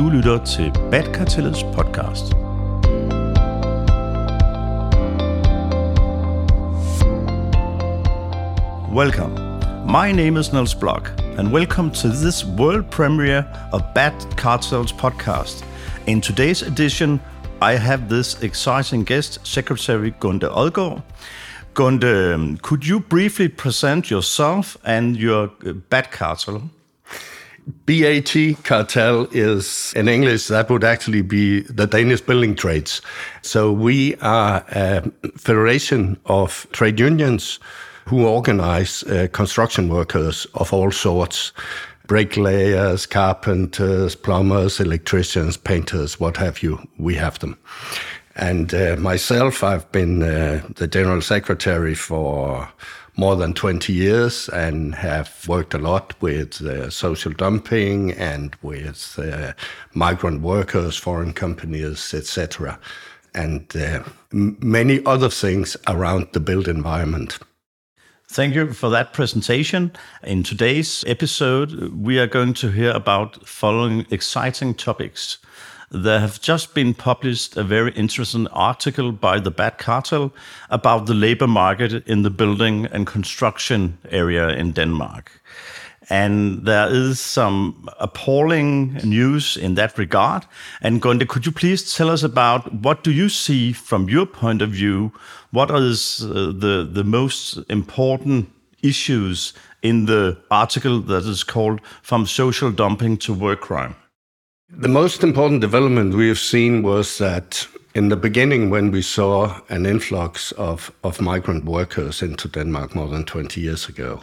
Du lytter til BAT Kartellets podcast. Welcome. My name is Niels Block, and welcome to this world premiere of BAT Cartels podcast. In today's edition, I have this exciting guest, Secretary Gunde Odgaard. Gunde, um, could you briefly present yourself and your uh, BAT Cartel? BAT cartel is in English, that would actually be the Danish building trades. So we are a federation of trade unions who organize uh, construction workers of all sorts bricklayers, carpenters, plumbers, electricians, painters, what have you. We have them. And uh, myself, I've been uh, the general secretary for more than 20 years and have worked a lot with uh, social dumping and with uh, migrant workers, foreign companies, etc., and uh, many other things around the built environment. Thank you for that presentation. In today's episode, we are going to hear about following exciting topics there have just been published a very interesting article by the BAT Cartel about the labor market in the building and construction area in Denmark. And there is some appalling news in that regard. And Gunde, could you please tell us about what do you see from your point of view? What is uh, the, the most important issues in the article that is called From Social Dumping to Work Crime? The most important development we have seen was that in the beginning, when we saw an influx of, of migrant workers into Denmark more than 20 years ago,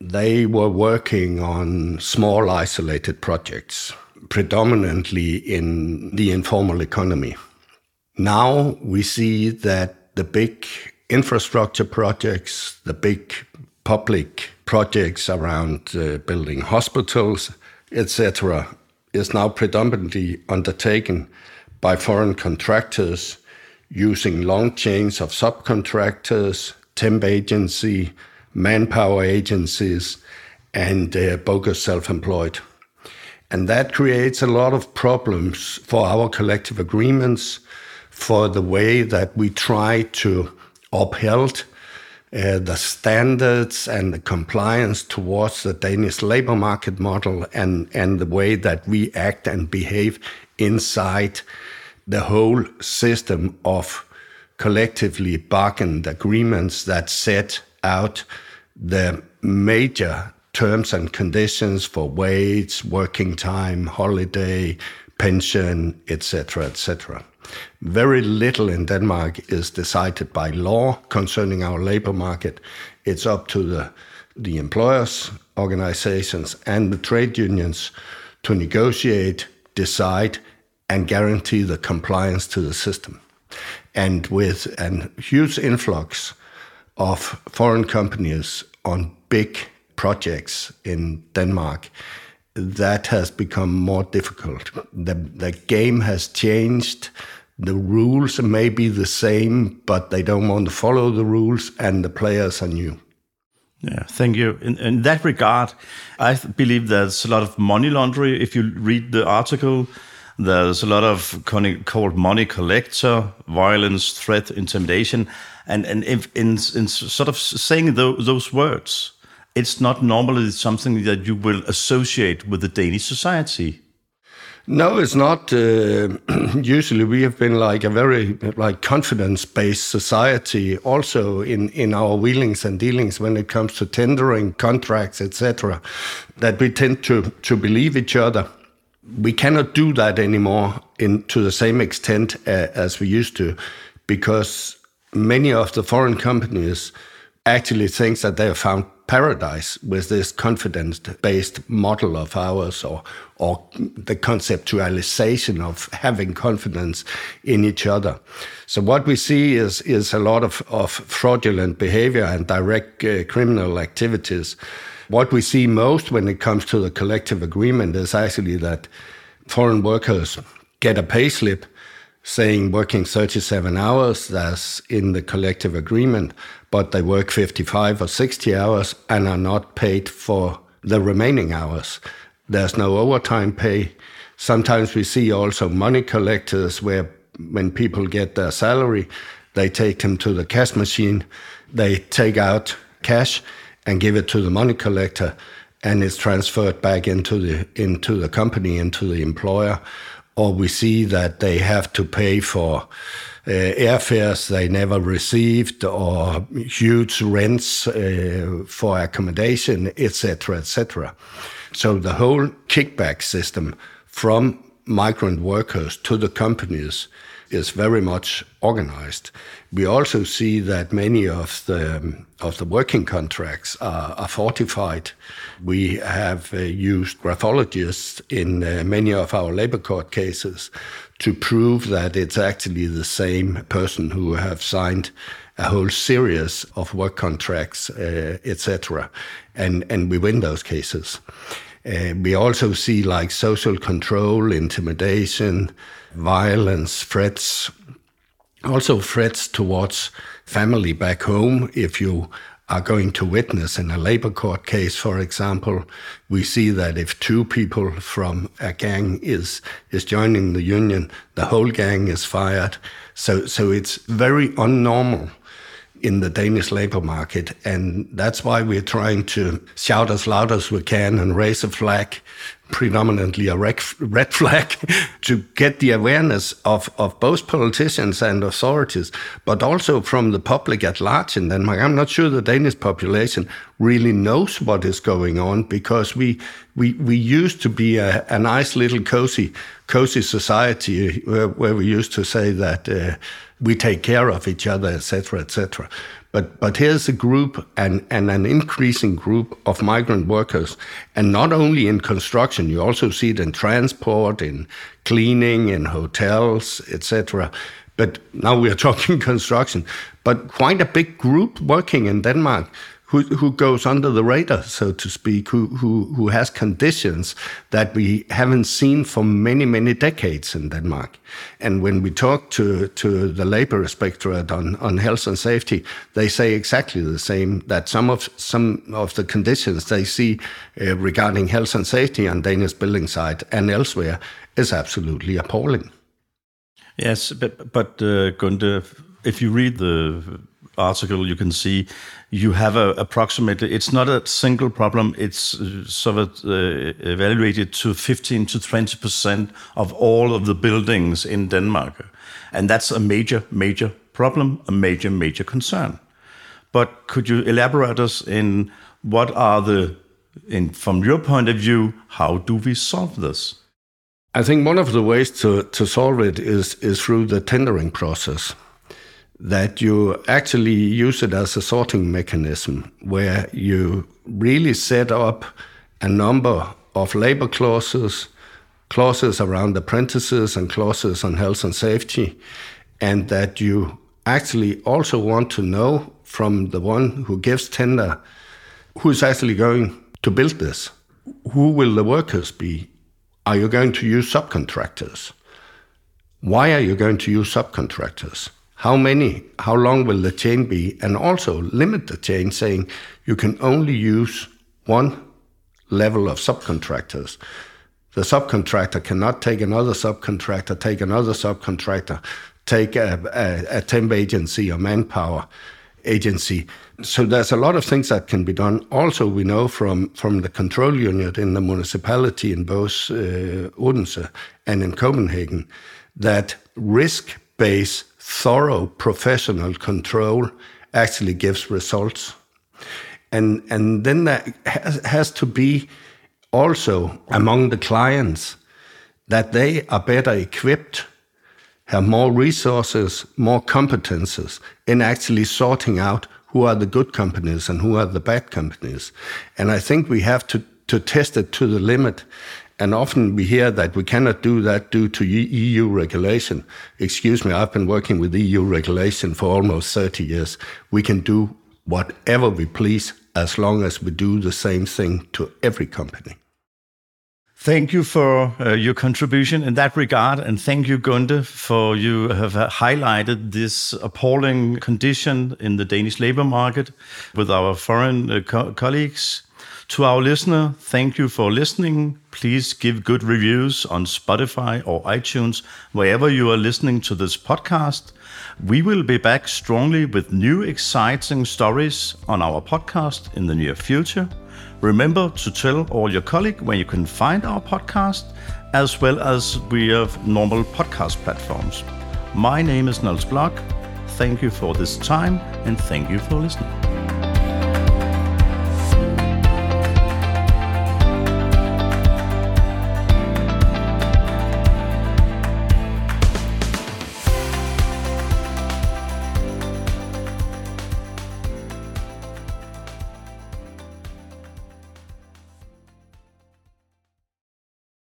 they were working on small, isolated projects, predominantly in the informal economy. Now we see that the big infrastructure projects, the big public projects around uh, building hospitals, etc., is now predominantly undertaken by foreign contractors using long chains of subcontractors, temp agency, manpower agencies, and uh, bogus self-employed. And that creates a lot of problems for our collective agreements, for the way that we try to uphold uh, the standards and the compliance towards the Danish labor market model and, and the way that we act and behave inside the whole system of collectively bargained agreements that set out the major terms and conditions for wage, working time, holiday, pension, etc., etc. Very little in Denmark is decided by law concerning our labor market. It's up to the, the employers, organizations, and the trade unions to negotiate, decide, and guarantee the compliance to the system. And with a huge influx of foreign companies on big projects in Denmark, that has become more difficult. The, the game has changed the rules may be the same, but they don't want to follow the rules, and the players are new. Yeah, thank you. In, in that regard, I believe there's a lot of money laundering. If you read the article, there's a lot of called money collector, violence, threat, intimidation, and and if, in in sort of saying those, those words, it's not normally something that you will associate with the Danish society. No, it's not. Uh, usually, we have been like a very like confidence-based society, also in in our wheelings and dealings when it comes to tendering contracts, etc. That we tend to to believe each other. We cannot do that anymore in to the same extent uh, as we used to, because many of the foreign companies actually thinks that they have found paradise with this confidence-based model of ours or, or the conceptualization of having confidence in each other. So what we see is, is a lot of, of fraudulent behavior and direct uh, criminal activities. What we see most when it comes to the collective agreement is actually that foreign workers get a payslip saying working 37 hours, that's in the collective agreement, but they work 55 or 60 hours and are not paid for the remaining hours. There's no overtime pay. Sometimes we see also money collectors where when people get their salary, they take them to the cash machine, they take out cash and give it to the money collector and it's transferred back into the into the company into the employer or we see that they have to pay for uh, airfares they never received or huge rents uh, for accommodation etc etc so the whole kickback system from migrant workers to the companies is very much organized. We also see that many of the of the working contracts are, are fortified. We have uh, used graphologists in uh, many of our labor court cases to prove that it's actually the same person who have signed a whole series of work contracts, uh, etc. And and we win those cases. Uh, we also see like social control, intimidation, violence, threats, also threats towards family back home. If you are going to witness in a labor court case, for example, we see that if two people from a gang is is joining the union, the whole gang is fired. So so it's very unnormal in the Danish labor market. And that's why we're trying to shout as loud as we can and raise a flag, predominantly a red flag, to get the awareness of, of both politicians and authorities, but also from the public at large in Denmark. I'm not sure the Danish population really knows what is going on because we we we used to be a, a nice little cozy cozy society where, where we used to say that uh, we take care of each other, etc., etc. But but here's a group and, and an increasing group of migrant workers, and not only in construction, you also see it in transport, in cleaning, in hotels, etc. But now we are talking construction, but quite a big group working in Denmark who, who goes under the radar, so to speak, who, who, who has conditions that we haven't seen for many, many decades in Denmark. And when we talk to, to the labor inspectorate on, on health and safety, they say exactly the same, that some of, some of the conditions they see uh, regarding health and safety on Danish building site and elsewhere is absolutely appalling. Yes, but, but uh, Gunde, if you read the article, you can see you have a, approximately, it's not a single problem, it's uh, sort of uh, evaluated to 15 to 20% of all of the buildings in Denmark. And that's a major, major problem, a major, major concern. But could you elaborate us in what are the, in, from your point of view, how do we solve this? I think one of the ways to, to solve it is, is through the tendering process that you actually use it as a sorting mechanism where you really set up a number of labor clauses, clauses around apprentices and clauses on health and safety, and that you actually also want to know from the one who gives tender who's actually going to build this. Who will the workers be? Are you going to use subcontractors? Why are you going to use subcontractors? How many, how long will the chain be, and also limit the chain, saying you can only use one level of subcontractors. The subcontractor cannot take another subcontractor, take another subcontractor, take a, a, a temp agency or manpower agency. So there's a lot of things that can be done. Also, we know from, from the control unit in the municipality in both uh, Odense and in Copenhagen that risk-based thorough professional control actually gives results. And, and then that has, has to be also among the clients that they are better equipped, have more resources, more competences in actually sorting out who are the good companies and who are the bad companies. And I think we have to, to test it to the limit. And often we hear that we cannot do that due to EU regulation. Excuse me, I've been working with EU regulation for almost 30 years. We can do whatever we please as long as we do the same thing to every company. Thank you for uh, your contribution in that regard, and thank you, Gunde, for you have highlighted this appalling condition in the Danish labor market with our foreign uh, co colleagues To our listener, thank you for listening. Please give good reviews on Spotify or iTunes, wherever you are listening to this podcast. We will be back strongly with new exciting stories on our podcast in the near future. Remember to tell all your colleagues where you can find our podcast, as well as we have normal podcast platforms. My name is Nils Block. Thank you for this time and thank you for listening.